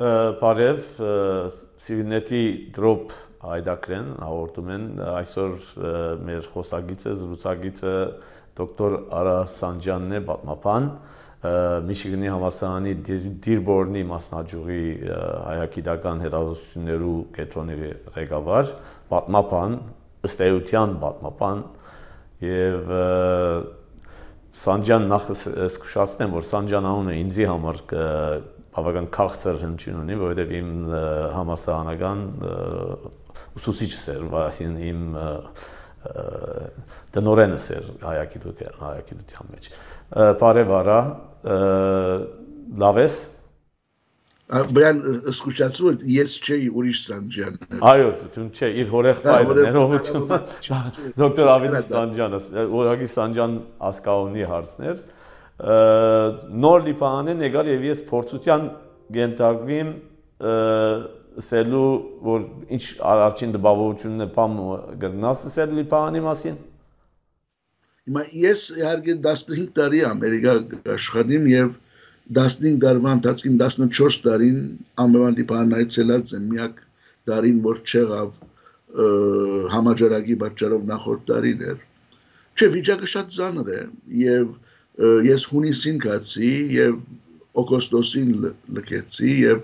Բարև, Civilnet-ի drop հայդակրեն հաղորդում են այսօր մեր խոսագիծը, զրուցագիծը դոկտոր Արա Սանջյանն է, պատմապան, Միչիգանի համալսարանի Դիրբորնի մասնաճյուղի հայագիտական հետազոտություններու կենտրոնի ղեկավար, պատմապան, ըստ էության պատմապան եւ Սանջան նախ զսկուշացնեմ, որ Սանջան անունը ինձի համար բավական քաղցր հնչյուն ունի, որովհետև իմ համասարանական ուսուցիչս էր, այսինքն իմ դնորենս էր հայագիտության հայագիտության մեջ։ Բարև արա, լավ ես։ Բյան սկուշացու ես չէի ուրիշ Սանջան։ Այո, դու չէ, իր հորեղբայրը, ներողություն։ Դոկտոր Ավիտ Սանջանը, ուղղակի Սանջան ասկաունի հարցներ նոր լիպանեն եկար եւ ես փորձության գենտարգվիմ սելու որ ինչ առաջին դպավորությունն է բամ գտնաս սել լիպանի մասին Հիմա ես իհարկե 15 տարի Ամերիկա աշխատիմ եւ 15 տարվա ընթացքին 14 տարին ամենան լիպանայից ելած եմ միակ տարին որ չեղավ համաճարակի պատճառով նախորդ տարին էր չէ վիճակը շատ ծանր է եւ ես հունիսին կացի եւ օգոստոսին լքեցի եւ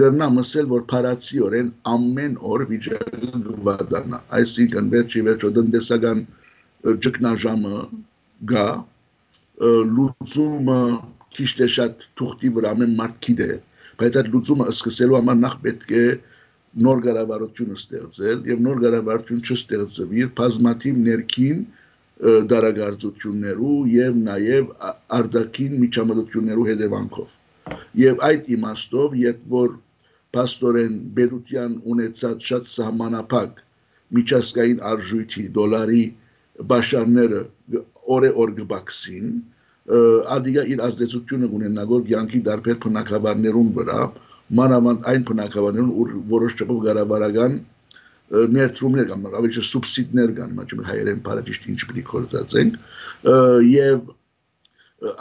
գրնամ ասել որ փարացիորեն ամեն օր վիճակը գվադանա այսինքն վերջի վերջո տնտեսական ճգնաժամը գա լուծումը քիչ թե շատ թուղթի վրա ամեն մարդ գիտե բայց այդ լուծումը սկսելու համար նախ պետք է նոր կառավարություն ստեղծել եւ նոր կառավարություն չստեղծվի բազմաթիվ ներքին դարագարձություններու եւ նաեւ արտաքին միջամտություններու հետևանքով եւ այդ իմաստով երբ որ պաստորեն բերության ունեցած շատ սահմանափակ միջազգային արժույթի դոլարի բաշարները օրե օր գբաքսին ադիգա իր ազդեցությունը ունենա գոր յանքի դարբեր բնակավարներուն վրա մանավանդ այն բնակավարներուն որոշ չափով գարավարական ներդրումներ կամ ավելի սուբսիդներ կան, մաչում հայերեն բարաջիշտ ինչ պիտի կորցածենք եւ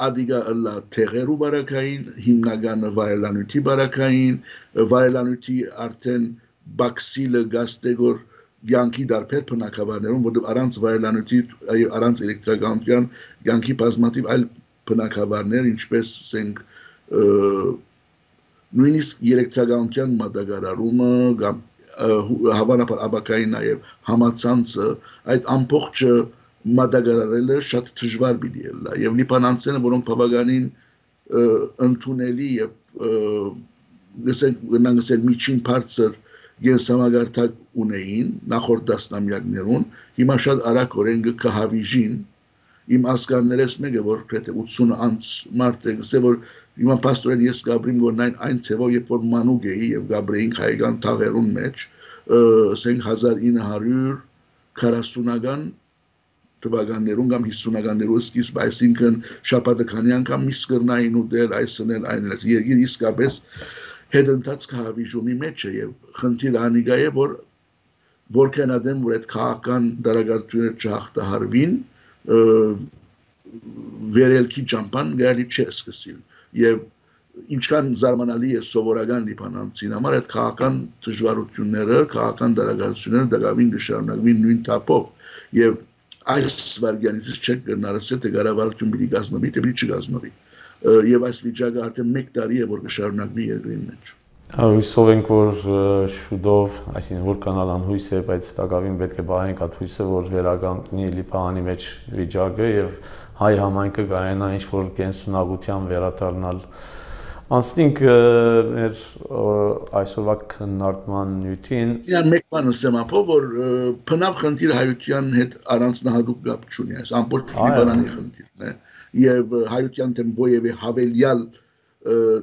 ադիգա լա թեղերու բարակային, հիմնականը վայելանույթի բարակային, վայելանույթի արդեն բաքսիլը գաստեգոր յանքի դարբեր բնակավարներում, որտեղ առանց վայելանույթի, առանց էլեկտրականության յանքի բազմաթիվ այլ բնակավարներ, ինչպես ասենք նույնիսկ էլեկտրականության մատակարարումը կամ հավանաբար աբակային նաև համացանցը այդ ամբողջը մատակարարելը շատ դժվար պիտի լա եւ լիբանանցիները որոնք բավականին ընդունելի եւ գսենք գնանք ասել միջին բարձր գենսամագարտակ ունեին նախորդ դասնամյակներուն հիմա շատ արագորեն կհավիժին իմ ասկաններես մեկը որ է 80 անց մարդ է գսե որ Հիմա պաստորեն ես գաբրիմ որ նայն այն ցևով երբ որ մանուկ էի եւ գաբրեինք հայկան թաղերուն մեջ, ասենք 1940-ական թվականներուն կամ 50-ականներու սկիզբ, այսինքն շաբաթը քանի անգամ միս կրնային ուտել, այսնել այն այս երկիր իսկապես հետընթաց կհավիժումի մեջ է եւ խնդիրը անիգա է որ որքան ադեմ որ այդ քաղաքական դարագարտությունը չհաղթահարվին վերելքի ճամփան գալի չէ սկսիլ եւ ինչքան զարմանալի է սովորական լիբանանցին համար այդ քաղաքական դժվարությունները, քաղաքական դարակացությունները դակավին կշարունակվին նույն թափով եւ այս վարգյանից չեք գնարսել թե կառավարություն պիտի գազնվի, թե պիտի չգազնվի եւ այս վիճակը արդեն 1 տարի է որ կշարունակվի երկրի մեջ Հույսով ենք, որ շուտով, այսինքն որ կանալ անհույս է, բայց տակավին պետք է բահենք այդ հույսը, որ վերականգնի Լիբանանի մեջ վիճակը եւ հայ համայնքը կարողանա ինչ որ կենսունակության վերադառնալ Անցնենք մեր այսօրվա քննարկման նյութին։ Իան մեկ բան ասեմ ապո, որ փնավ խնդիր հայության հետ առանձնահատուկ կապ չունի, այս ամբողջ Լիբանանի խնդիրն է եւ հայության դեմ ովևէ հավելյալ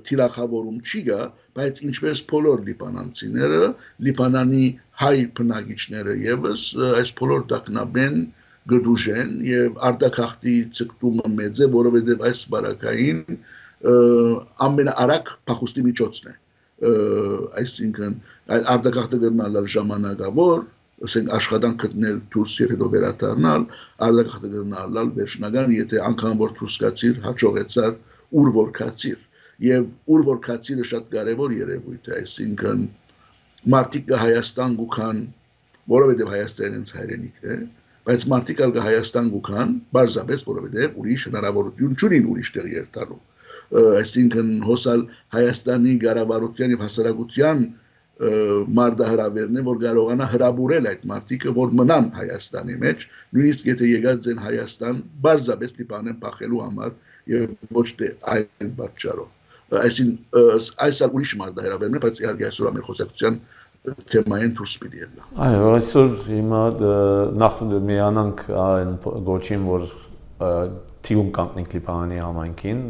թիրախավորում չի գա, բայց ինչպես բոլոր լիբանանցիները, Լիբանանի հայ բնակիչները եւս այս բոլոր տակնաբեն գդուժեն եւ արտակախտի ցկտումը մեծ է, որովհետեւ այս բարակային ամենաարագ փախուստի միջոցն է այսինքն արտակախտը գտնալ ժամանակավոր ասենք աշխատանք գտնել դուրս եւ հետո վերադառնալ արտակախտը գտնալ վերջնական եթե անգամ որ դուրս գացիր հաջողեցար ուր որ կացիր եւ ուր որ քացիրը շատ կարեւոր երևույթ է, այսինքն մարդիկ կը Հայաստան գուքան, որովհետեւ Հայաստանն ինձ հայրենիք է, բայց մարդիկ ալ կը Հայաստան գուքան, բարձրապես որովհետեւ ուրիշ հնարավորություն չունին ուրիշ տեղ երթալու այսինքն հոսալ Հայաստանի ղարավարության եւ հասարակության մարդահրավերն է, որ կարողանա հրաբուրել այդ մարդիկը, որ մնան Հայաստանի մեջ, նույնիսկ եթե եկած են Հայաստան, բարձրապես դիպանեն փախելու համար եւ ոչ թե այլ պատճառով։ Այսինքն այս ալ ուրիշ մարդահրավերն է, բայց իհարկե այսօր ամեն խոսակցության թեմային դուրս պիտի ելնա։ Այո, այսօր հիմա նախ միանանք այն գոչին, որ թիում կանգնենք Լիբանանի համայնքին,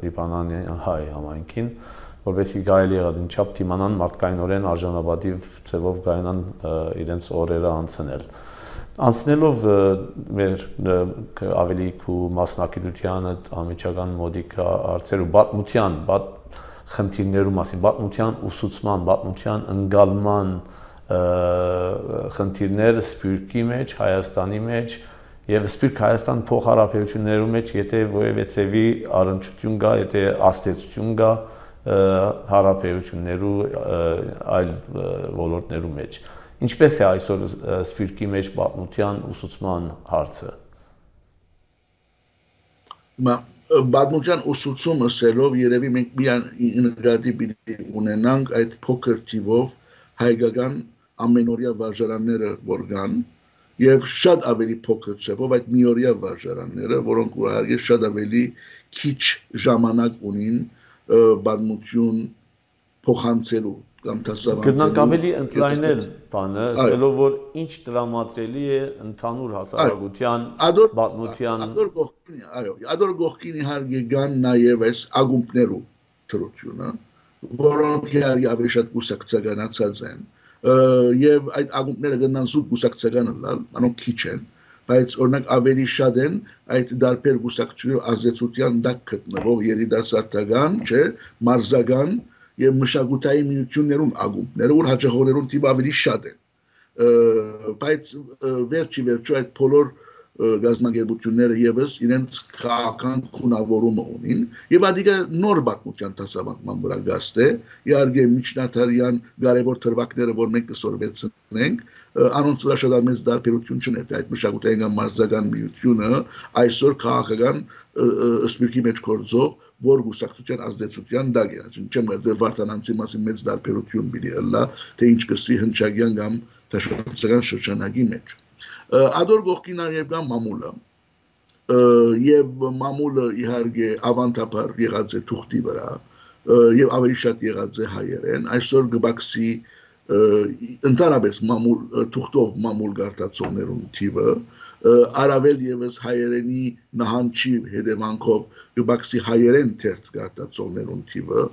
Լիբանանի հայ համայնքին, որովհետեւ գայելի եղած ինչապ թիմանան մարդկայնորեն արժանապատիվ ձևով գայանան իրենց օրերը անցնել անցնելով մեր ավելի քու մասնակցությանը ամիջական մոդիկա արծերու բաթմության բաթ խնդիրներու մասին բաթմության ուսուցման բաթմության ընկալման խնդիրները սպյուրքի մեջ Հայաստանի մեջ եւ Սպիրկ Հայաստան փոխհարաբերություններու մեջ եթե ովևէ ծևի առնչություն կա եթե աստեցություն կա հարաբերություններու այլ ոլորտներու մեջ ինչպես է այսօր սպիրկի մեջ պատմության ուսուցման հարցը մա բադմության ուսուցումը սելով երևի մենք միան նկատի պիտի ունենանք այդ փոքր թիվով հայկական ամենօրյա վարժարանները որ կան եւ շատ ավելի փոքր չափով այդ միօրյա վարժարանները, որոնք ուղղակի շատ ավելի քիչ ժամանակ ունին բանություն փոխանցելու կամ դասավանդելու գտնանք ավելի ընդլայնել բանը, ասելով որ ինչ դրամատրելի է ընդհանուր հասարակության պատմության ադոր գողքին, այո, ադոր գողքին իհարկե կան նաև այս ագումբներու թրությունը, որոնք իհարկե ավելի շատ կուսակցականացած են եւ այդ ագումբները գնան զուտ կուսակցական լալ, անոնք քիչ են, բայց օրինակ ավելի շատ են այդ դարբեր գուսակցությունների ազդեցության տակ գտնվող երիտասարդական, չէ, մարզական եւ մշակութային միություններուն ագումբները, որ հաջողողներուն տիպ ավելի շատ են։ Բայց վերջի վերջո այդ բոլոր գազագերբությունները եւս իրենց քաղաքական քունավորումը ունին եւ ադիգա նոր բացմության դասավանդման վրա գաստ է իհարկե միջնադարյան կարևոր թրվակները որ մենք կսորվեցնենք անոնց վրա շատ մեծ դարբերություն չունի այդ մշակութային կամ մարզական միությունը այսօր քաղաքական սպիրկի մեջ կորձող որ գուսակցության ազդեցության դակ է ասին չեմ գտել վարտանանցի մասին մեծ դարբերություն բիլի ըլլա թե ինչ կսի հնչագյան կամ տաշածական շրջանագի մեջ ադոր գողքին նաև կա մամուլը եւ մամուլը իհարկե ավանդաբար եղած է թուղթի վրա եւ ավելի շատ եղած է հայերեն այսօր գբաքսի ընդհանրապես մամուլ թուղթով մամուլ գարտացողներուն թիվը արավել եւս հայերենի նահանջի հետևանքով գբաքսի հայերեն թերթ գարտացողներուն թիվը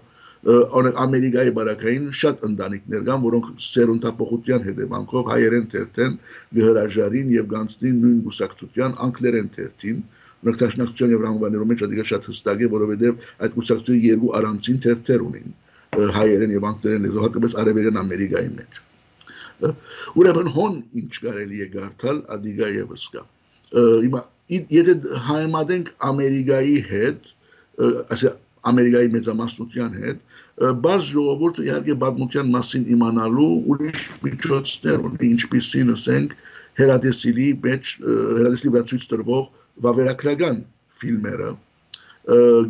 օրինակ Ամերիկայի բարակային շատ ընտանիքներ կան, որոնք սերունդապողության հետևանքով հայերեն թերթեն գհրաժարին եւ գանցնին նույն գուսակցության անգլերեն թերթին նկտաշնակցության եւ ռանգվաներում մեջ ադիգա շատ հստակ է, որովհետեւ այդ գուսակցությունը երկու առանցին թերթեր ունին հայերեն եւ անգլերեն լեզու հատկապես արևելյան Ամերիկայի մեջ։ Ուրեմն հոն ինչ կարելի է գարտալ ադիգա եւս կա։ Հիմա եթե հայմադենք Ամերիկայի հետ, ասա Ամերիկայի մեծամասնության հետ, բաց ժողովուրդը իհարկե պատմության մասին իմանալու ուրիշ միջոցներ ունի, ինչպիսին ասենք հերադեսիլի մեջ հերադեսիլի վրա ցույց տրվող վավերագրական ֆիլմերը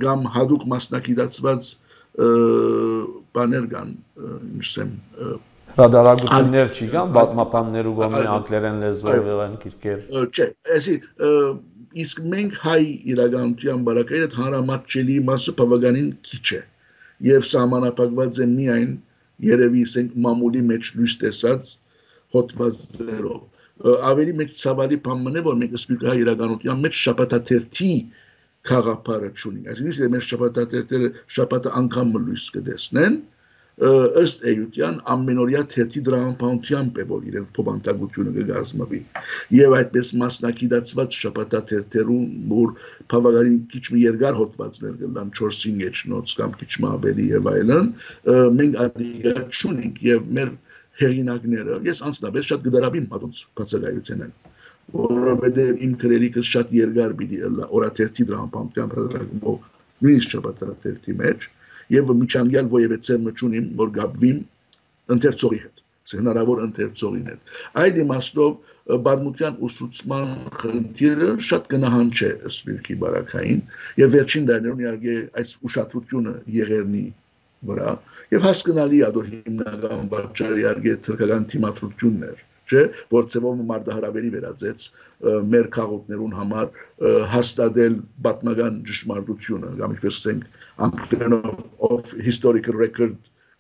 կամ հadoop մասնակցված բաներ կան, ինչսեմ հրադարագություններ չի կան, պատմապաններու գոմե անգլերեն լեզվով եւ այն գիրքեր։ Չէ, այսի իսկ մենք հայ իրականության բարակային այդ հանրամատչելի մասը բավականին քիչ է եւ սահմանափակված է միայն երևի ասենք մամուլի մեջ լույս տեսած հոդվածերով ավելի մեծ ցավալի բանն է որ մենք սպիկա իրականության մեջ շապատաթերթի խաղապարը չունենք այսինքն մեր շապատաթերթերը շապատը անգամ լույս կտեսնեն ըստ էության ամենօրյա թերթի դրամապանությամբ է որ իրենց փոփանտագությունը կգազմվի եւ այդպես մասնակցած շապատաթերթերում որ բավականին քիչ մի երկար հոդվածներ կլան 4-5 եջնոց կամ քիչ ավելի եւ այլն մենք ադիգա չունենք եւ մեր հեղինակները ես անձնապես շատ գդարաբին պատոնց բացակայություն են որովհետեւ իմ քրելիքս շատ երկար պիտի լա օրաթերթի դրամապանությամբ հրաժարվող նույնիսկ շաբաթաթերթի մեջ եւ միջանկյալ ովևէ ծերմը չունիմ որ գաբվիմ ընթերցողի հետ հնարավոր ընթերցողին հետ այդ իմաստով բադմության ուսուցման խնդիրը շատ գնահան չէ սպիրկի բարակային եւ վերջին դարներում իհարկե այս ուշադրությունը եղերնի վրա եւ հասկանալի է որ հիմնական պատճառը իհարկե թրկական թիմադրությունն էր չէ որ ծևով մարդահրավերի վերածեց մեր քաղաքներուն համար հաստատել պատմական ճշմարտությունը կամ ինչպես ասենք անգլերենով of historical record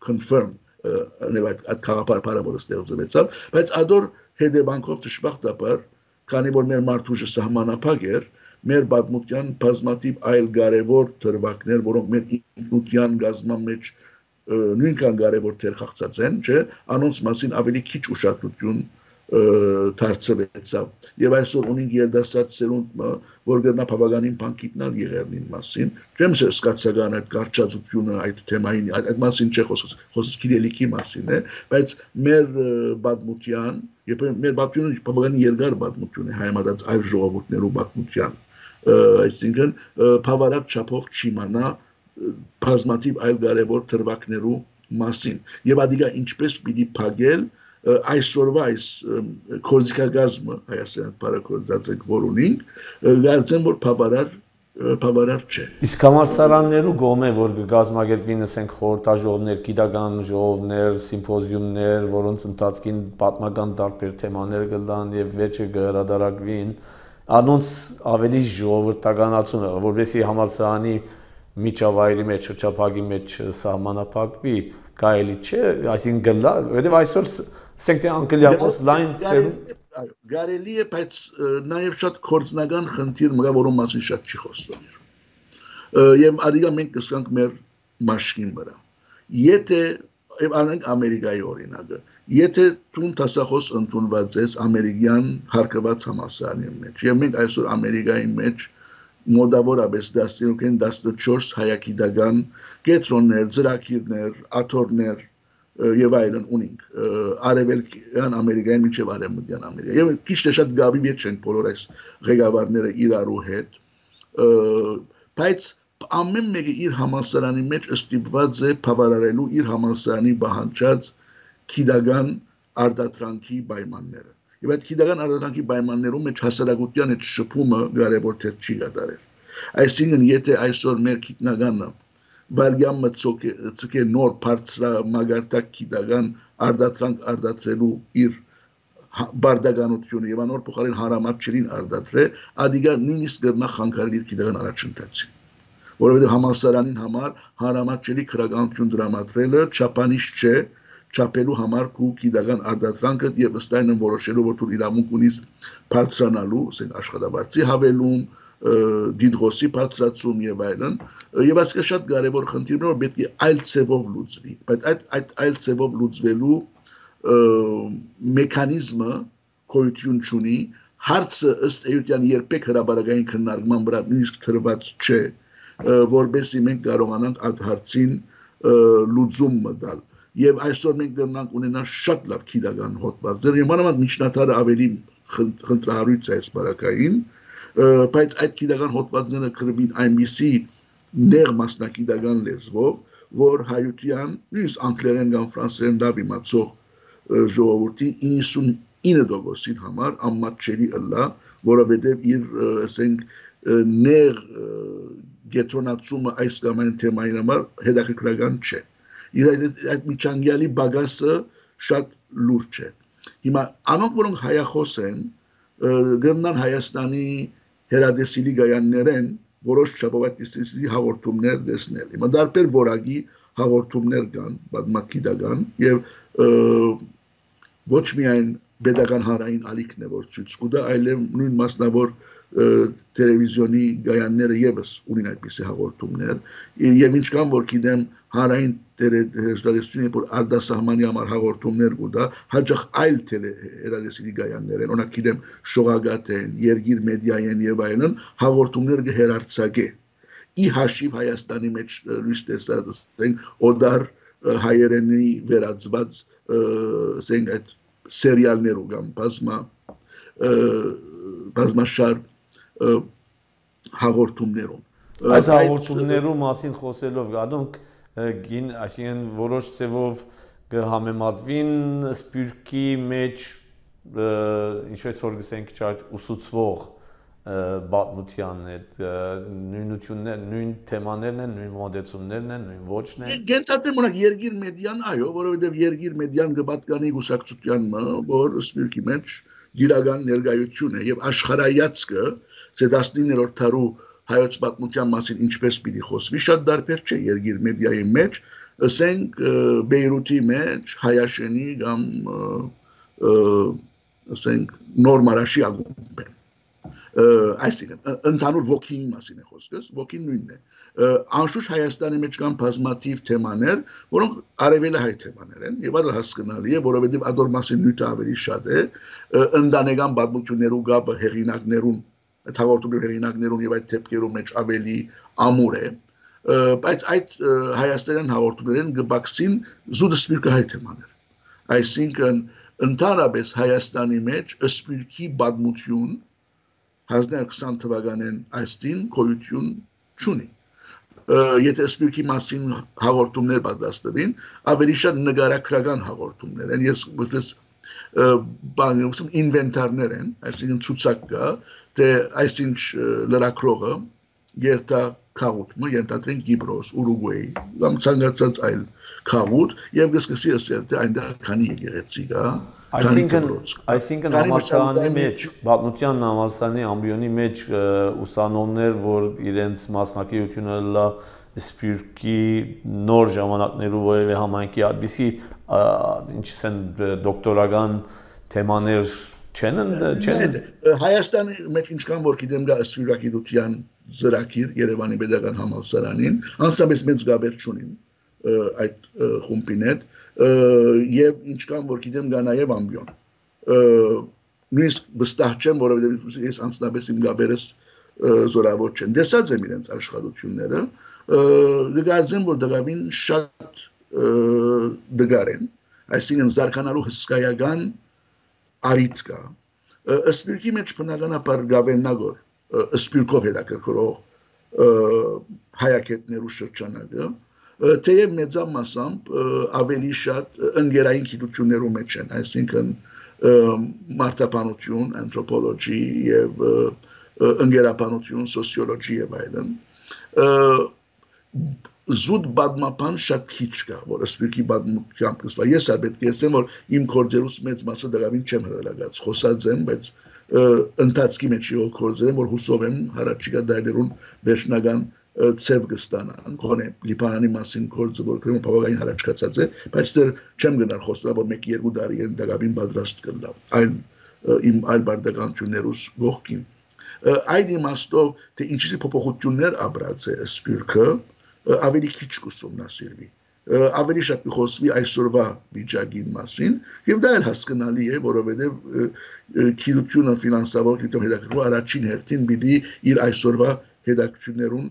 confirm այդ այդ քաղաքապարը որը ստեղծվեցավ բայց ադոր հետևանքով դժբախտաբար քանի որ մեր մարդուժը սահմանափակ էր մեր պատմության բազմաթիվ այլ կարևոր դրվագներ որոնք մեր ինքնության գազման մեջ նույնքան կարևոր թեր խաղացած են չէ անոնց մասին ավելի քիչ ուշադրություն դարձվեցավ եւ այսօր ունենք երդասարդ սերունդը որ գտնա բավականին բան գիտնալ եղերնին մասին չեմ սկացական այդ կարճացությունը այդ թեմային այդ մասին չէ խոսս խոսս գիտելիքի մասին է բայց մեր բադմության եւ մեր բադմությունը բավականին երկար բադմություն է հայամատած այլ ժողովուրդներու բադմության այսինքն բավարար չափով չիմանա բազմաթիվ այլ կարևոր թրվակներու մասին եւ ադիգա ինչպես պիտի փագել այսօրվա այս կոզիկագազմը Հայաստան բարակորձած ենք որ ունենք, գարցեն որ բավարար բավարար չէ։ Իսկ համալսարաններու գոմե որ գազմագերվին ասենք խորհրդաժողովներ, գիտական ժողովներ, սիմպոզիումներ, որոնց ընթացքին պատմական տարբեր թեմաներ գլան եւ վեճը գհրադարակվին, անոնց ավելի ժողովրդականացումը, որովհետեւ համալսարանի միջավայրի մեջ, շրջափակի մեջ սահմանափակվի, կարելի չէ, այսինքն գլա, որովհետեւ այսօր ասենք թե անգլիախոս լայն ծերունդ գարելի է, բայց նաև շատ կորցնական խնդիր մգա, որում մասին շատ չի խոսվում։ Եվ արիգա մենք կսկանք մեր մաշկին վրա։ Եթե եւ անենք Ամերիկայի օրինակը, եթե տուն տասախոս ընդունված ես ամերիկյան հարկված համասարանի մեջ, եւ մենք այսօր Ամերիկայի մեջ մոդավորապես 15-ին 14 հայագիտական կետրոններ, ծրագիրներ, աթորներ եւ այլն ունենք արևելքյան ամերիկայում մինչեւ արևմտյան ամերիկա եւ քիչ թե շատ գաբի մեջ են բոլոր այս ղեկավարները իրարու հետ բայց ամեն մեկը իր համասարանի մեջ ստիպված է բավարարելու իր համասարանի բանջած քիդական արտադրանքի պայմանները եւ այդ քիդական արտադրանքի պայմաններում մեջ հասարակության այդ շփումը կարևոր թե չի կատարել այսինքն եթե այսօր մեր քիտնագանը վարգյան մծոկե նոր բարձրամագարտակ գիտական արդատրանք արդատրելու իր բարդականությունը եւ անոր փոխարեն հարամատչերին արդատրե ադիգա նույնիսկ գրնա խանգարել իր գիտական առաջընթացին որովհետեւ համալսարանին համար հարամատչերի քրագանություն դրամատրելը չափանիշ չէ չափելու համար քու գիտական արդատրանքը եւ ըստ այն որոշելու որ դու իրավունք ունես բարձրանալու ասենք աշխատավարձի հավելում դիդրոսի բացրացում եւ այլն եւ այսինքն շատ կարեւոր խնդիրն որ պետք է այլ ցևով լուծվի բայց այդ այդ այլ ցևով լուծվելու մեխանիզմը կոյություն ունի հարցը ըստ էության երբեք հրաբարական քննարկման վրա նույնիսկ թրված չէ որբեսի մենք կարողանանք այդ հարցին լուծում տալ եւ այսօր մենք կգնանք ունենալ շատ լավ քիդական հոդված դեռ մանավանդ միջնատարը ավելի խնդրահարույց է այս բարակային բայց այդ գիտական հոդվածները գրվին այնպիսի նեղ մասնակիտական լեզվով, որ հայության, նույնիսկ անգլերեն կամ ֆրանսերեն լավ իմացող ժողովրդի 99%-ին համար ամմատչերի ըլլա, որովհետև իր, ասենք, նեղ գետրոնացումը այս կամ այն թեմային համար հետաքրքրական չէ։ Իր այդ, այդ միջանկյալի բագասը շատ լուրջ է։ Հիմա անոնք, որոնք հայախոս են, գտնան Հայաստանի հերադեսիլի գայաններեն որոշ չափով այդ իստիսի հաղորդումներ դեսնել։ Հիմա դարբեր որակի հաղորդումներ կան, բազմակիդական եւ ոչ միայն pedagogan հարային ալիքն է որ ցույց կուտա, այլև նույն մասնավոր տելևիզիոնի գայանները եւս ունին այդպիսի հաղորդումներ եւ ինչքան որ գիտեմ հարային հերոստատեսությունը որ արդասահմանի համար հաղորդումներ կուտա հաջող այլ հերադեսիլի գայաններ են օրինակ գիտեմ շողագատ են երգիր մեդիա են եւ այլն հաղորդումներ կհերարցակե ի հաշիվ Հայաստանի մեջ լույս տեսած ասենք օդար հայերենի վերածված ասենք այդ սերիալներով կամ բազմա բազմաշար հաղորդումներում Այդ հաղորդումներու մասին խոսելով գադոնք գին, այսինքն որոշ ձևով կհամեմատվին սպյուրքի մեջ ինչպես որ գսենք ճաճ ուսուցվող բաթմության այդ նույնություններ, նույն թեմաներն են, նույն մոդեցումներն են, նույն ոչն են։ Գենտատեմ ունակ Երգիր մեդիան, այո, որովհետև Երգիր մեդիան կպատկանի գուսակցության, որ սպիրկի մեջ գիրական ներկայություն է եւ աշխարհայացքը, це 19-րդ դարու հայոց պատմության մասին ինչպես պիտի խոսվի, շատ դարբեր չէ Երգիր մեդիայի մեջ, ասենք Բեյրութի մեջ Հայաշենի կամ ասենք նորմարաշի ակումբ են այսինքն ընդհանուր ոգին մասին է խոսքս, ոգին նույնն է։ Անշուշտ Հայաստանի մեջ կան բազմաթիվ թեմաներ, որոնք արևելը հայ թեմաներ են, եւ այլ հասկանալի է, որովհետեւ ադոր մասին նույնը ավելի շատ է, ընդանեկան պատմություններու գաբը հեղինակներուն, այդ հաղորդումների հեղինակներուն եւ այդ թեփքերու մեջ ավելի ամուր է, բայց այդ հայաստանյան հաղորդումներեն գբաքսին զուտ սպիրկը հայ թեմաներ։ Այսինքն ընդհանրապես Հայաստանի մեջ սպիրկի պատմություն 1920 թվականին այստին գոյություն չունի եթե սպիրկի մասին հաղորդումներ պատրաստվին, ավելի շատ նկարագրական հաղորդումներ են։ Ես որպես բանյուսում ինվենտարներ են, այսինքն ցուցակ կա, թե այսինչ լրակրողը երթա քաղուտը, ենթադրենք Կիպրոս, Ուրուգվայ, կամ ցանկացած այլ քաղուտ, եւ կսկսի ասել, թե այնտեղ քանի եկեղեցի կա, Այսինքն, այսինքն համալսարանի մեջ, պատմության համալսարանի ամբիոնի մեջ ուսանողներ, որ իրենց մասնակցությունը լա սպիրկի նոր ժամանակներու որևէ համայնքի այդպիսի ինչս են դոկտորական թեմաներ չեն չեն Հայաստանի մեջ ինչքան որ գիտեմ դա սպիրակիդության ծրագիր Երևանի Պետական Համալսարանին անսամես մեծ գաբեր չունին այդ խումբին հետ եւ ինչքան որ գիտեմ գա նաեւ ամբիոն նույնիսկ վստահ չեմ որովհետեւ ես անձնապես իմ գաբերս զորավոր չեն դեսած եմ իրենց աշխարհությունները դգարձեմ որ դրավին շատ դգար են այսինքն զարգանալու հսկայական արիտ կա սպիրկի մեջ բնականաբար գավեննագոր սպիրկով հետաքրքրող հայակետներու շրջանակը թեև մեծամասամբ ավելի շատ ընկերային գիտություններու մեջ են, այսինքն մարդապանություն, անթրոպոլոգի եւ ընկերապանություն, սոցիոլոգի եւ այլն զուտ բադմապան շատ քիչ կա, որ սպիրկի բադմությամբ կսվա։ Ես էլ պետք է ասեմ, որ իմ կորձերուս մեծ մասը դրավին չեմ հրաժարած, խոսած եմ, բայց ընթացքի մեջ յոլ կորձեր եմ, որ հուսով եմ հարաճիգա դայլերուն վերջնական ցև կստանան գոնե լիբանանի մասին գործը որ քրոմ բավականին հարաճկացած է բայց դեռ չեմ գնալ խոստալ որ 1-2 տարի են դակաբին պատրաստ կլա այլ իմ այլ բարդականություններուս գողքին այդ իմաստով թե ինչի փոփոխություններ ապրած է սպյուրքը ավելի քիչ կուսումնասիրվի ավելի շատ կխոսվի այսօրվա վիճակին մասին եւ դա էլ հասկանալի է որովհետեւ քիրությունը ֆինանսավոր գիտեմ հետաքրքրու առաջին հերթին պիտի իր այսօրվա հետաքրքրներուն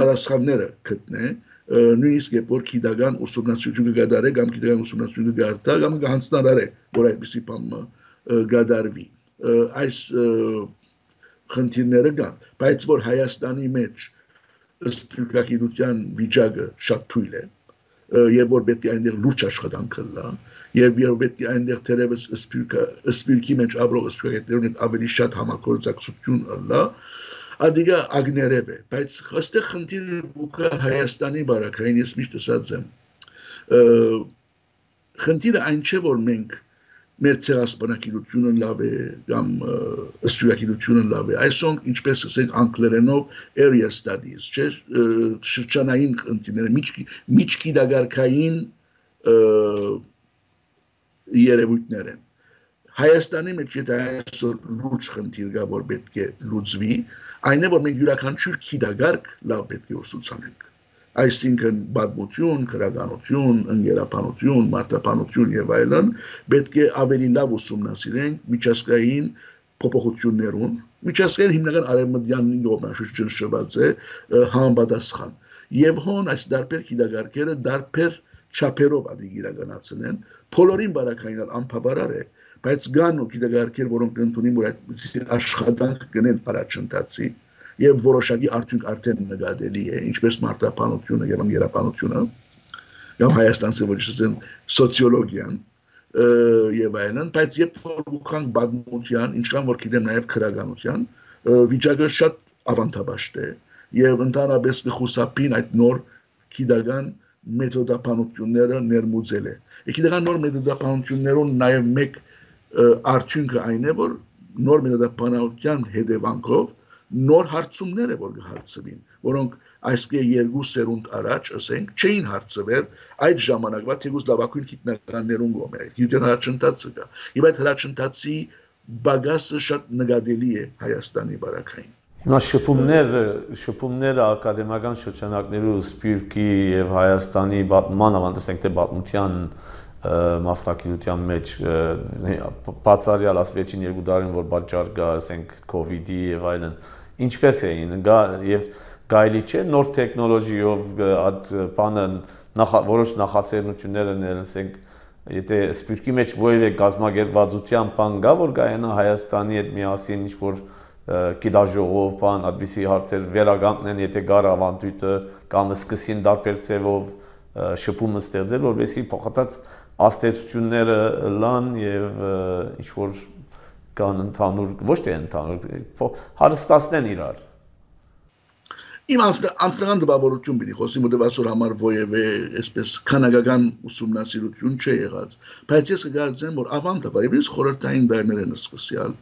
բարձրանները գտնե նույնիսկ երբ որ գիտական ուսումնասիրություն կգադարե կամ գիտական ուսումնասիրություն կգարտա կամ կհանձնարարե որ այդպիսի բան գադարվի այս խնդիրները կան բայց որ Հայաստանի մեջ սպիրկագիտության վիճակը շատ թույլ է եւ որ պետք է այնտեղ լուրջ աշխատանք կլա եւ երբ պետք է այնտեղ թերևս սպիրկը սպիրկի մեջ ապրող սպիրկետերուն ավելի շատ համագործակցություն լա ադիգա ագներև է, բայց այստեղ խնդիրը բուկա Հայաստանի բարակային ես միշտ ասած եմ։ Խնդիրը այն չէ, որ մենք մեր ցեղասպանագիտությունը լավ է կամ ըստուակիտությունը լավ է։ Այսօր ինչպես ասենք անգլերենով area studies, չէ, շրջանային խնդիրները, միջքի դագարկային երևույթներ են։ Հայաստանի մեջ եթե այսօր լուրջ խնդիր կա, որ պետք է լուծվի, այն է որ մենք յուրաքանչյուր քիդագարկ լավ պետք է ուսուցանենք այսինքն բադմություն, քրագանություն, ընկերապանություն, մարտապանություն եւ այլն պետք է ավելի լավ ուսումնասիրենք միջազգային փոփոխություններուն միջազգային հիմնական արևմտյան նոմաշուշ ճնշված է համապատասխան եւ հոն այս դարբեր քիդագարկերը դարբեր չափերով ադի իրականացնեն բոլորին բարակայինալ անփավարար է բայց կան ու գիտակարգեր, որոնք ընդունին, որ այդ աշխատանք գնեն առաջընթացի եւ որոշակի արդյունք արդեն նկատելի է, ինչպես մարտապանությունը եւ ընկերապանությունը, կամ Հայաստանցի ոչիսեն սոցիոլոգիան եւ այլն, բայց երբ որ ուքանք բադմության, ինչքան որ գիտեմ նաեւ քրագանության, վիճակը շատ ավանդաբաշտ է եւ ընդհանրապես կխուսափին այդ նոր քիդական մեթոդապանությունները ներմուծել է։ Եկիդական նոր մեթոդապանություններուն նաեւ մեկ արդյունքը այն է, որ նոր մեթոդապանության հետևանքով նոր հարցումներ է որ կհարցվին, որոնք այսքե երկու սերունդ առաջ, ասենք, չէին հարցվել այդ ժամանակվա թեգուս լավակույն գիտնականներուն գոմե։ Գիտեն հրաչընթացը կա։ Եվ այդ հրաչընթացի բագասը շատ նկատելի է Հայաստանի բարակային։ Հիմա շփումները, շփումները ակադեմիական շրջանակներու Սպիրկի եւ Հայաստանի ման ավանդեսենք թե պատմության մասնակցության մեջ բացարյալ ասվեցին երկու տարին որ պատճառ կա, ասենք, կ ូវ իդի եւ այլն ինչպես էին գա եւ գայլի չէ նոր տեխնոլոգիով այդ բանը նախ որոշ նախաձեռնություններ են ասենք եթե սպիրկի մեջ որևէ գազագերվածության բան կա որ գայանա Հայաստանի հետ միասին ինչ որ գիտաժողով բան այդպիսի հարցեր վերագանքնեն եթե գար ավանդույթը կամ սկսին դարբեր ձևով շփումը ստեղծել որովհետեւ փոխած աստեցությունները լան եւ ինչ որ կան ընդհանուր ոչ թե ընդհանուր հարստացնեն իրար իմ անձնական դպավորություն պիտի խոսի, որտեղ այսօր համար ովևէ այսպես քանակական ուսումնասիրություն չի եղած, բայց ես կգործեմ, որ ավանդաբար ես խորհրդային դայրներն սկսյալ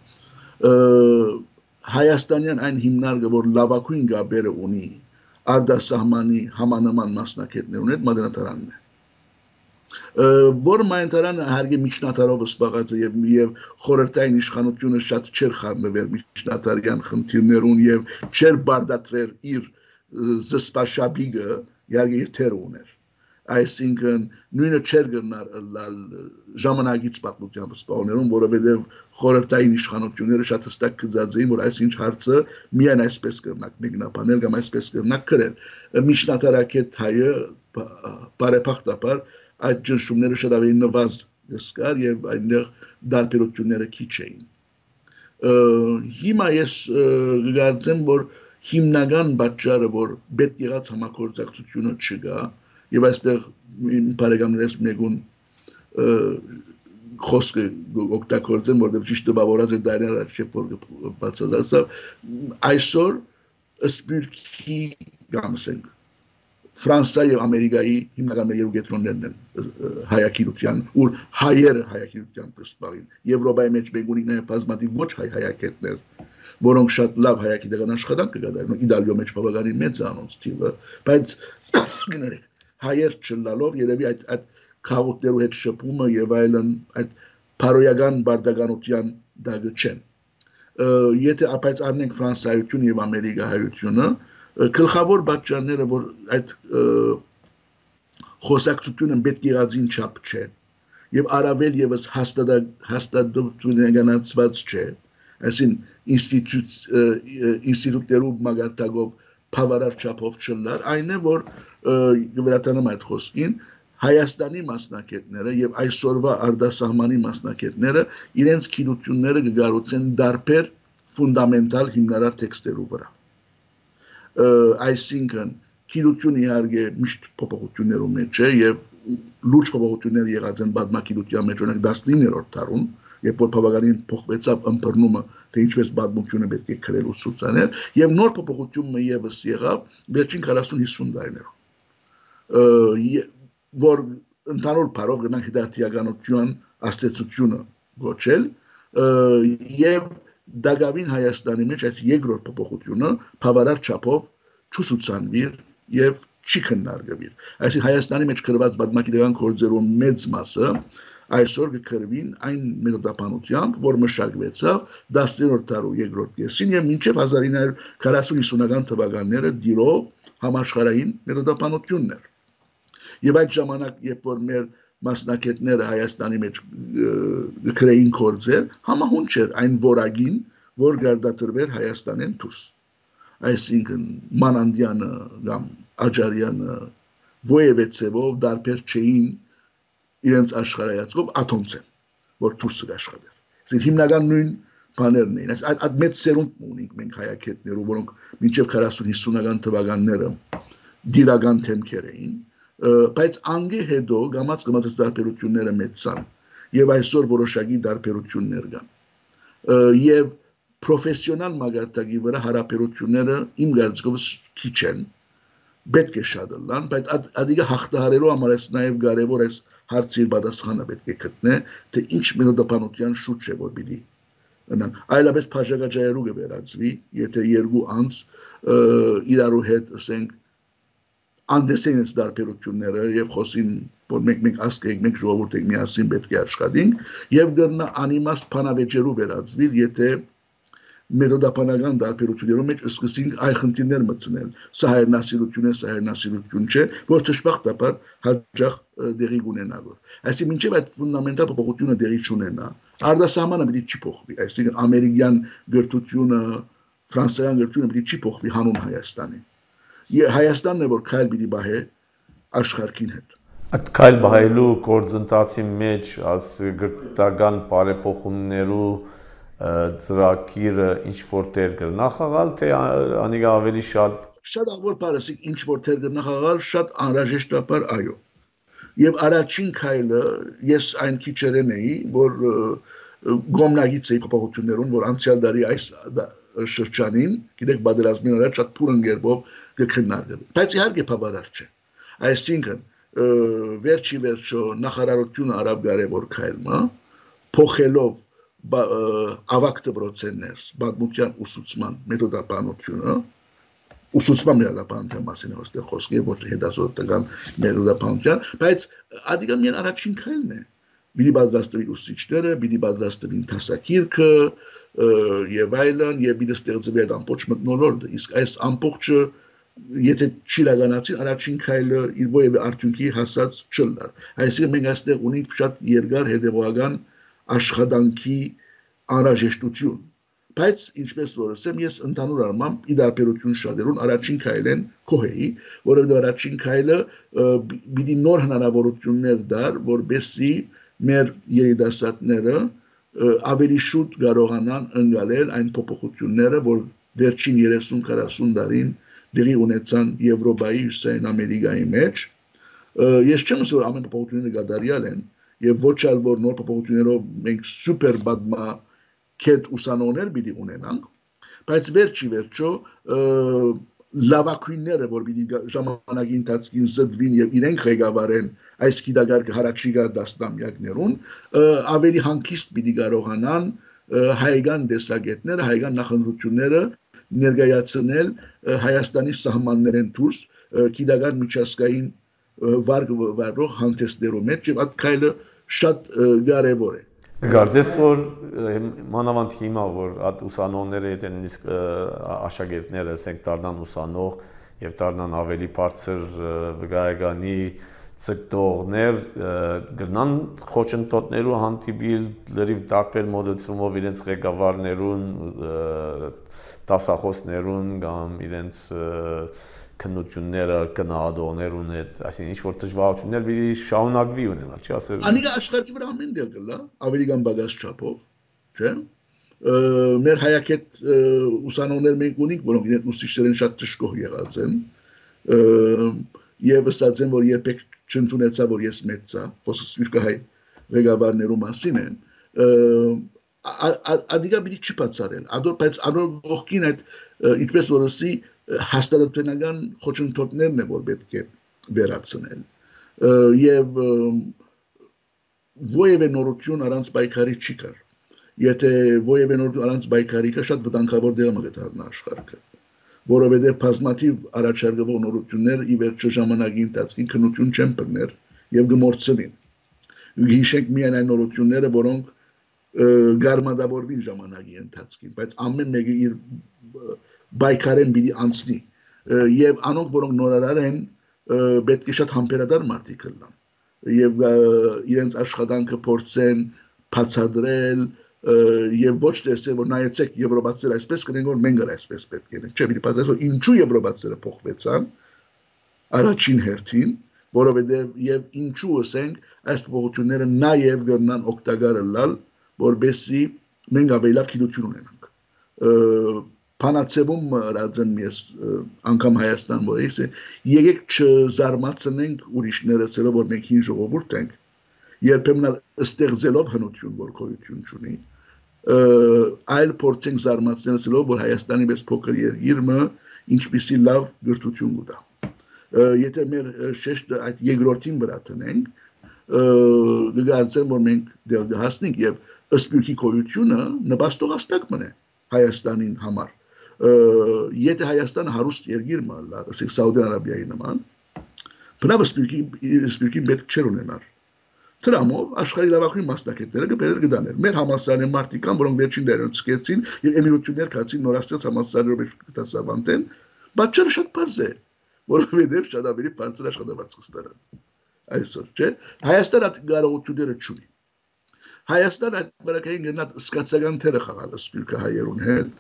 հայաստանյան այն հիմնարկը, որ լավակույն գաբերը ունի արդասահմանի համանման մասնակետներ ունի, մատենատարանն է որ մայնտարանը հարգի միջնատարով սպաղած է եւ եւ խորհրդային իշխանությունը շատ չեր խառնվել միջնատարյան խնդիրներուն եւ չեր բարդատրել իր զսպաշաբիգը իհարկե իր թերը ուներ այսինքն նույնը չեր լալ ժամանակից պատմությամբ սպաներում, որովհետև խորհրդային իշխանությունները շատ հստակ կծած էին, որ այսինչ հարցը միայն այսպես կրնակ մեկնաբանել կամ այսպես կրնակ գրել։ Միջնատարակետ հայը բարեփոխտաբար այդ ճնշումները շատ ավելի նվազ գսկար եւ այնտեղ դարբերությունները քիչ էին։ Հիմա ես գարձեմ, որ հիմնական պատճառը, որ պետք եղած համակորձակցությունը չկա, եւ այստեղ բարեկամներս մեկուն խոսքը օգտագործեմ, որովհետեւ ճիշտ տպավորած է դարեր առաջ երբ որ բացատրասավ այսօր սպիրկի կամ ասենք Ֆրանսիա եւ Ամերիկայի հիմնական երկու կենտրոններն են հայակիրության, ուր հայերը հայակիրության պստվին։ Եվրոպայի մեջ մենք ունենք նաեւ բազմաթիվ ոչ հայ հայակետներ, որոնք շատ լավ հայակի դեղան աշխատանք կգադարեն։ Իտալիո մեջ բավականին մեծ անոնց թիվը, բայց գներեք հայեր չլալով երևի այդ այդ քաղաքներու հետ շփումը եւ այլն այդ փարոյական բարդականության դագը չեն եթե ապայց առնենք ֆրանսայություն եւ ամերիկահայությունը գլխավոր պատճառները որ այդ խոսակցությունը պետք եղածին չափ չէ եւ արավել եւս հաստատ հաստատությունականացված չէ այսին ինստիտուտ ինստիտուտերով մագարտակով բավարար չափով չլար, այն է, որ վերատանում այդ խոսքին, Հայաստանի մասնակետները եւ այսօրվա արդասահմանի մասնակետները իրենց քինությունները կգառուցեն դարբեր ֆունդամենտալ հիմնարար տեքստերու վրա։ Այսինքն քինությունը իհարկե միշտ փոփոխություններով մեջ է եւ լուրջ փոփոխություններ եղած են բազմակիրության մեջ, օրինակ 19-րդ դարում, երբ որ բավականին փոխվեցավ ըմբռնումը, թե ինչպես բադմությունը պետք է քրել ու ցուցանել, եւ նոր փոփոխությունը եւս եղավ վերջին 40-50 տարիներով, որ ընդհանուր բարով գնանք հետաքրքրականություն աստեցությունը գոչել եւ դագավին Հայաստանի մեջ այդ երկրորդ փոփոխությունը բավարար չափով չուսուցանվիր եւ չի քննարկվիր։ Այսինքն Հայաստանի մեջ գրված բազմակիրական կորձերու մեծ մասը այսօր կկրվին այն մեթոդապանությամբ, որ մշակվեցավ 10-րդ դարու երկրորդ կեսին եւ մինչեւ 1940-50-ական թվականները դիրով համաշխարհային մեթոդապանություններ։ Եվ այդ ժամանակ, երբ որ մեր մասնակետները Հայաստանի մեջ գրեին կորձեր, համահունչ էր այն որագին, որ գարդատրվեր Հայաստանեն դուրս։ Այսինքն Մանանդյանը կամ Աջարյանը ովևէ ցևով դարբեր չէին իրենց աշխարհայացքով աթոմց են, որ դուրս կաշխատեր։ Իսկ հիմնական նույն բաներն էին։ Այս այդ մեծ սերունդ ունենք մենք հայակետներով, որոնք մինչև 40-50-ական թվականները դիրական թեմքեր էին, բայց անգե հետո գամած գամած դարբերությունները մեծան եւ այսօր որոշակի դարբերություններ կան։ Եվ պրոֆեսիոնալ մագարտակի վրա հարաբերությունները իմ կարծիքով քիչ են պետք է շատ լան, բայց ադիգա հաղթահարելու համար էս նաև կարևոր էս հարցի պատասխանը պետք է գտնե, թե ինչ մենոդապանության շուտ չէ որ պիտի ընան այլապես փաշակաճայերու կվերածվի եթե երկու անց իրարու հետ ասենք անդեսեն այս դարբերությունները եւ խոսին որ մենք մենք ասկենք մենք ժողովուրդ ենք միասին պետք է աշխատենք եւ գրնա անիմաստ փանավեճերու վերածվի եթե մեթոդապանական դարբերություններով մեջ սկսենք այլ խնդիրներ մտցնել։ Սա հայրենասիրություն է, սա հայրենասիրություն չէ, որ ճշմարտաբար հաջող դերի ունենա որ։ Այսինքն մինչև այդ ֆունդամենտալ փոփոխությունը դերի չունենա, արտասահմանը պետք չի փոխվի, այսինքն ամերիկյան գրթությունը, ֆրանսիական գրթությունը պետք չի փոխվի հանուն Հայաստանի։ Հայաստանն է որ քայլ պիտի բահե աշխարհքին հետ։ Այդ քայլ բահելու գործընթացի մեջ աս գրթական բարեփոխումներու ծրագիրը ինչ որտեղ կնախաղալ, թե անիգա ավելի շատ շատ ավոր բարեսիկ ինչ որտեղ կնախաղալ, շատ անհրաժեշտաբար այո։ Եվ առաջին քայլը ես այն քիչերեն էի, որ գոմնագից էի փոփոխություններուն, որ անցյալ դարի այս շրջանին, գիտեք, բادرազմին առաջ շատ փուլ ընկերով կքննարկվի։ Բայց իհարկե բավարար չէ։ Այսինքն, վերջի վերջո նախարարությունը արավ կարևոր քայլը, փոխելով ավակ դպրոցներս, բադմուտյան ուսուցման մեթոդապանությունը, ուսուցման մեդապանության մասին հստակ խոսքի ոչ հետազոտական մեդապանության, բայց ադիգամյան առաջին քայլն է։ Բիդի պատրաստվի ուսուցիչները, բիդի պատրաստվի տասակիրքը եւ այլն, եւ բիդի ստեղծվի այդ ամբողջ մտնոլորտը։ Իսկ այս ամբողջը եթե չիրականացի առաջին քայլը իր ովևէ արդյունքի հասած չլար։ Այսինքն մենք այստեղ ունենք շատ երկար հետևողական աշխատանքի անհրաժեշտություն բայց ինչպես որ ասեմ ես ընդհանուր առմամբ իդարբերություն շատերուն առաջին քայլեն կոհեի որովհետև առաջին քայլը պիտի նոր հնարավորություններ դար որբեսի մեր երիտասարդները ավելի շուտ կարողանան ընկալել այն փոփոխությունները որ վերջին 30-40 տարին դերի ունեցան Եվրոպայի հյուսային Ամերիկայի մեջ ես չեմ ասում որ ամեն փոփոխությունները գադարյալ են եւ ոչ այլ որ նոր փոփոխություններով մենք սուպեր բադմա քետ ուսանողներ պիտի ունենանք բայց վերջի վերջո լավակույնները որ պիտի ժամանակի ընթացքին զդվին եւ իրենք ղեկավարեն այս գիտակարգը հարաճիգա դաստամյակներուն ավելի հանգիստ պիտի կարողանան հայկական դեսագետները հայկական նախընտրությունները ներկայացնել Հայաստանի սահմաններեն դուրս գիտական միջազգային վարգ վարող հանդեսներով մեջ եւ այդ քայլը շատ կարևոր է Գարձես որ մանավանդ հիմա որ ուսանողները եթե նույնիսկ աշակերտները ասենք դառնան ուսանող եւ դառնան ավելի բարձր վկայականի ցկտողներ գնան խոչընդոտներու հանդիպիլ լրիվ տարբեր մոդեցումով իրենց ղեկավարներուն դասախոսներուն կամ իրենց քննությունները գնահատողներ ունետ, այսինքն ինչ որ դժվարություններ պիտի շարունակվի ունենալ, չի ասել։ Անիկա աշխարհի վրա ամեն դեր գլա, ավելի կամ բագաս չափով, չէ՞։ Մեր հայակետ ուսանողներ մենք ունենք, որոնք իրենց ուսուցիչներն շատ ճշգոհ եղած են։ Եվ ասած են, որ երբեք չընդունեցա, որ ես մեծա, խոսքը հայ ղեկավարներու մասին են ադիգա պիտի չբացարել ադոր բայց ադոր ողքին այդ ինչպես որ ասի հաստատությունական խոչընդոտներն է որ պետք է վերացնել եւ ովևէ նորություն առանց պայքարի չի կար եթե ովևէ նորություն առանց պայքարի կա շատ վտանգավոր դեր մը դառնա աշխարհը որովհետև բազմաթիվ առաջարկվող նորություններ ի վերջո ժամանակի ընթացքին քննություն չեն բռներ եւ գմորցվին հիշենք միայն այն նորությունները որոնք գարմադավորվին ժամանակի ընթացքին բայց ամեն մեկը իր բայկարեն պիտի անցնի եւ անոնք որոնք նորարար են պետք է շատ համբերատար մարդիկ լինեն եւ իրենց աշխատանքը փորձեն բացադրել եւ ոչ տեսել որ նայեցեք եվրոպացիները այսպես կնեն որ մենք էլ այսպես պետք է չէ պիտի բացել որ ինչու եվրոպացիները փոխվեցան առաջին հերթին որովհետեւ եւ ինչու ասենք այս փոխությունները նաեւ գտնան օգտակար լալ որբեսի մենք ավելի լավ գիտություն ունենանք Փանացեվում ռադեն ես անգամ Հայաստան որ ես եկեք չզարմացնենք ուրիշները ցելով որ մենք հին ժողովուրդ ենք երբեմն ստեղծելով հնություն որ գոյություն ունի այլ փորձենք զարմացնել ցելով որ Հայաստանի մեծ փոքր երկիրը ինչպիսի լավ գրթություն ուտա եթե մեր շեշտը այդ երկրորդին վրա տնենք գարցեմ որ մենք դեռ հասնենք եւ ըսպյուրքի գոյությունը նպաստողաստակ մնե Հայաստանին համար եթե Հայաստանը հարուստ երկիր մալա, ասենք Սաուդյան Արաբիայի նման, բնավ սպիրկի սպիրկի պետք չէր ունենար։ Դրամով աշխարհի լավագույն մասնակիցները կբերեր գտաներ։ Մեր համասարանի մարտիկան, որոնք վերջին դերերում սկեցին եւ էմիրություններ կացին նորաստեղծ համասարներով դասավանդեն, բայց շատ բարձ է, որովհետեւ շատ ավելի բարձր աշխատավարձ կստանան։ Այսօր, չէ՞։ Հայաստանը կարողությունները չունի։ Հայաստանը այդ բարակային գնաց սկացական թերը խաղալ սպիրկը հայերուն հետ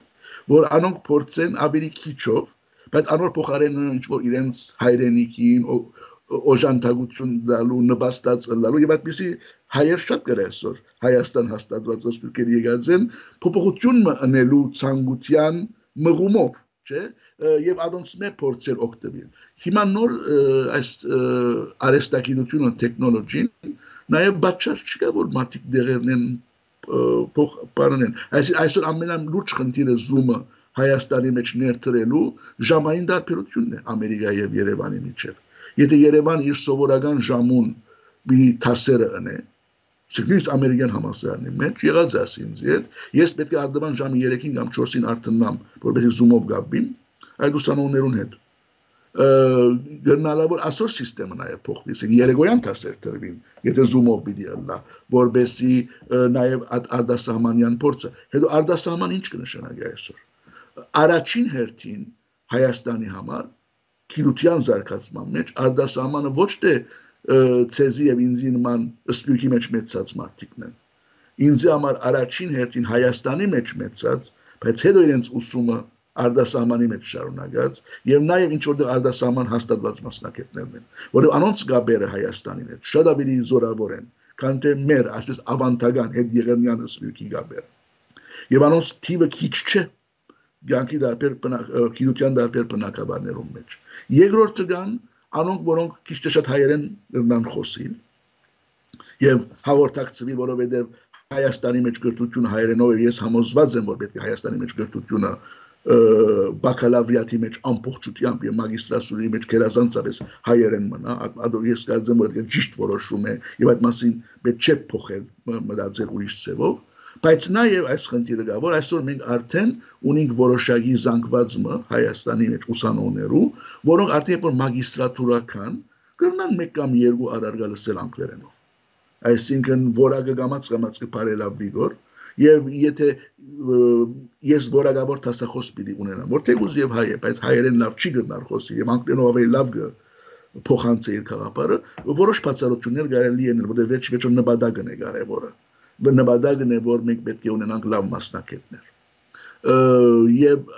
որ անոնք փորձեն ավելի քիչով, բայց անոր փոխարեն ինչ որ իրենց հայրենիքին օժանդակություն դալու, նպաստած լալու եւ այդպեսի հայեր շատ կր այսօր Հայաստան հաստատված ոսպուրքերի եկած են փոփոխություն մնելու ցանկության մղումով, չէ՞ եւ ադոնցներ փորձեր օգտվել։ Հիմա նոր այս արեստակինությունը տեխնոլոգին նաեւ բաճար չկա որ մատիկ դեղերն են փող բանեն այս այսօր ամենալուրջ խնդիրը զումը Հայաստանի մեջ ներդրելու ժամային դարբերությունն է Ամերիկայի եւ Երևանի միջեւ եթե Երևան իր սովորական ժամուն մի թասերը ընե Սիգնից ամերիկյան համասարանի մեջ եղած է ինձ հետ ես պետք է արդեն ժամի 3-ին կամ 4-ին արթնամ որովհետեւ զումով գաբիմ այդ ուսանողներուն հետ գնալավոր ասոր սիստեմը նաև փոխվի, ասենք երեգոյան տասեր տրվին, եթե զումով պիտի ըլլա, որբեսի նաև արդասահմանյան փորձը։ Հետո արդասահման ինչ կնշանակի այսօր։ Առաջին հերթին Հայաստանի համար քիրության զարգացման մեջ արդասահմանը ոչ թե ցեզի եւ ինձի նման ըսպյուքի մեջ մեծած մարդիկն են։ Ինձի համար առաջին հերթին Հայաստանի մեջ մեծած, բայց հետո իրենց ուսումը արդասահմանի մեջ շարունակած եւ նաեւ ինչ որտեղ արդասահման հաստատված մասնակիցներն են, որը անոնց գաբերը Հայաստանին հետ շատ ավելի զորավոր են, քան թե մեր այսպես ավանդական հետ եղերնյան սպյութի գաբերը։ Եվ անոնց թիվը քիչ չէ ցանկի դարբեր քիլության դարբեր բնակավարներում մեջ։ Երկրորդը կան անոնք, որոնք քիչ թե շատ հայերեն լրնան խոսին եւ հաղորդակցվի, որովհետեւ Հայաստանի մեջ գրթությունը հայերենով եւ ես համոզված եմ, որ պետք է Հայաստանի մեջ գրթությունը բակալավրիատի մեջ ամբողջությամբ եւ մագիստրատուրի մեջ գերազանցապես հայերեն մնա, ադո ես կարծեմ որ դա ճիշտ որոշում է եւ այդ մասին պետք չէ փոխել մտածել ուրիշ ձևով, բայց նաեւ այս խնդիրը կա, որ այսօր մենք արդեն ունենք որոշակի զանգվածը Հայաստանի մեջ ուսանողներու, որոնք արդեն որ մագիստրատուրական կրնան մեկ կամ երկու առարգա լսել անգլերենով։ Այսինքն որակը գամած գամած կփարելավի գոր եւ եթե ես որակավոր տասախոս պիտի ունենամ, որ թեկուզ եւ հայ է, բայց հայերեն լավ չի գտնար խոսի եւ անգլերենով ավելի լավ գ փոխանցի իր քաղաքարը, որոշ բացառություններ կարելի են, որտեղ վերջ վերջո նպատակն է կարևորը։ Որ նպատակն է, որ մենք պետք է ունենանք լավ մասնակիցներ։ Եվ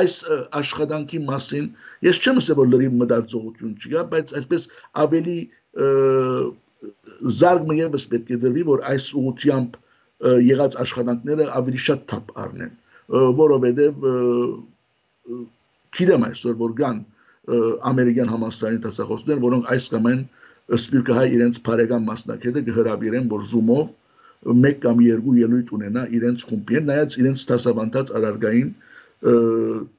այս աշխատանքի մասին ես չեմ ասել որ լրիվ մտածողություն չկա, բայց այսպես ավելի զարգ մյևս պետք է դրվի, որ այս ուղությամբ եղած աշխատանքները ավելի շատ թափ առնեն, որովհետև գիտեմ այսօր որ կան ամերիկյան համասարանի տասախոսներ, որոնք այս կամ այն սպիրկահայ իրենց բարեկամ մասնակետը կհրավիրեն, որ զումով մեկ կամ երկու ելույթ ունենա իրենց խումբին, նայած իրենց տասավանդած արարգային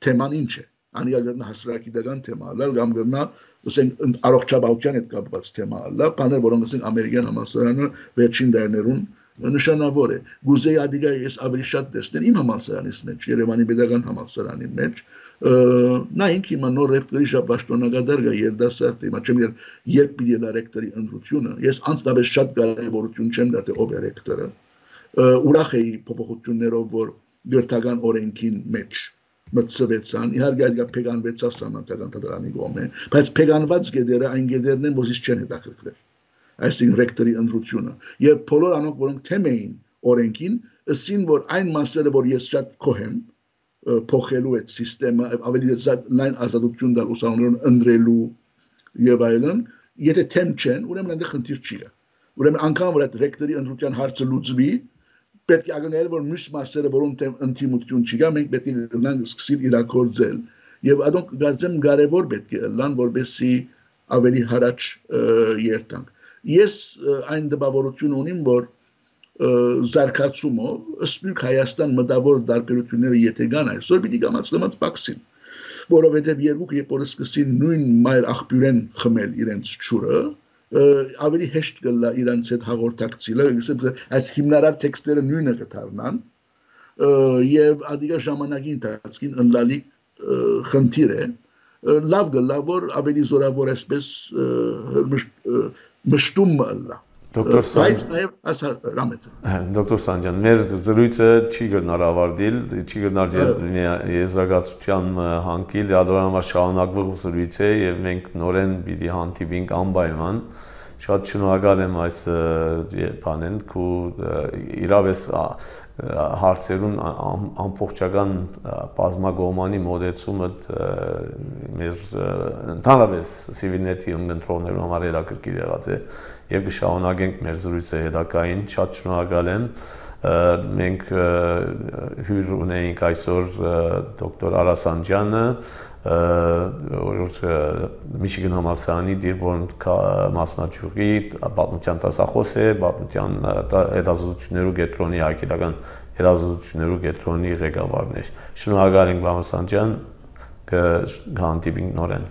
թեման ինչ է անի գերնա հասարակիդական թեմա լալ կամ գերնա ասենք առողջապահության հետ կապված թեմա լա բաներ որոնք ասենք ամերիկյան համասարանը վերջին դարներուն նշանավոր է. Գուզեի ադիգա ես ավելի շատ տեսնել իմ համալսարանից մեջ Երևանի Պետական համալսարանի մեջ նա ինքը հիմա նոր ռեկտորի շաբաշտոնակադար գա երդասարտ հիմա չեմ երբ պիտի լա ռեկտորի ընտրությունը ես անձնապես շատ կարևորություն չեմ դատի ով է ռեկտորը ուրախ էի փոփոխություններով որ գրթական օրենքին մեջ մտցվեցան իհարկե այդ փեգանվեցավ սանատական դրանի գոմե բայց փեգանված գեդերը այն գեդերն են ոզից չեն հետաքրքրել այսինքն ռեկտորի ընտրությունը եւ բոլոր անոնք որոնք թեմ էին օրենքին ըսին որ այն մասերը որ ես շատ կողեմ փոխելու այդ համակարգը ավելի լայն ազատություն տալ ուսանողներուն ընտրելու եւ այլն եթե թեմ չեն ուրեմն այնտեղ խնդիր չի գա ուրեմն անգամ որ այդ ռեկտորի ընտրության հարցը լուծվի պետք է ակնկալել, որ մյուս մասերը, որոնց ընդդիմություն չկա, մենք պետք է նրանք սկսել իրակորձել։ Եվ adonk գարձեմ կարևոր պետք է լան, որբեսի ավելի հարաճ երթանք։ Ես այն դպավորություն ունիմ, որ զարգացումով ըստ Հայաստան մտավոր դարբերությունները եթե կան այսօր պիտի կամացնված բացին որովհետև երկուք երբ որ սկսին նույն մայր աղբյուրեն խմել իրենց ճուրը ավելի հեշտ կլա իրանց հետ հաղորդակցելը, այս հիմնարար տեքստերը նույնը կդառնան եւ ադիգա ժամանակի ընթացքին ընլալի խնդիր է լավ գլա որ ավելի զորավոր այսպես մշտում լա Դոկտոր Սանջան, նաև ասա ռամեց։ Դոկտոր Սանջան, մեր զրույցը չի գնար ավարտիլ, չի գնար եզրակացության հանկիլ, ադորամա շարունակվող զրույց է եւ մենք նորեն պիտի հանդիպինք անպայման շատ շնորհակալ եմ այս բանեն քու իրավես հարցերուն ամբողջական բազմագոմանի մոդեցումը մեր ընդհանրապես civilnet-ի ընտրողներու համար հետաքրքիր եղած է եւ կշարունակենք մեր զրույցը հետակային շատ շնորհակալ եմ մենք հյուր ունեինք այսօր դոկտոր Արասանջյանը որ Միչիգան համալսարանի Դիրբոն մասնաճյուղի պատմության տասախոս է, պատմության հետազոտություններու կենտրոնի հայկական հետազոտություններու կենտրոնի ղեկավարն է։ Շնորհակալ ենք Բամասան ջան, կհանդիպինք նորեն։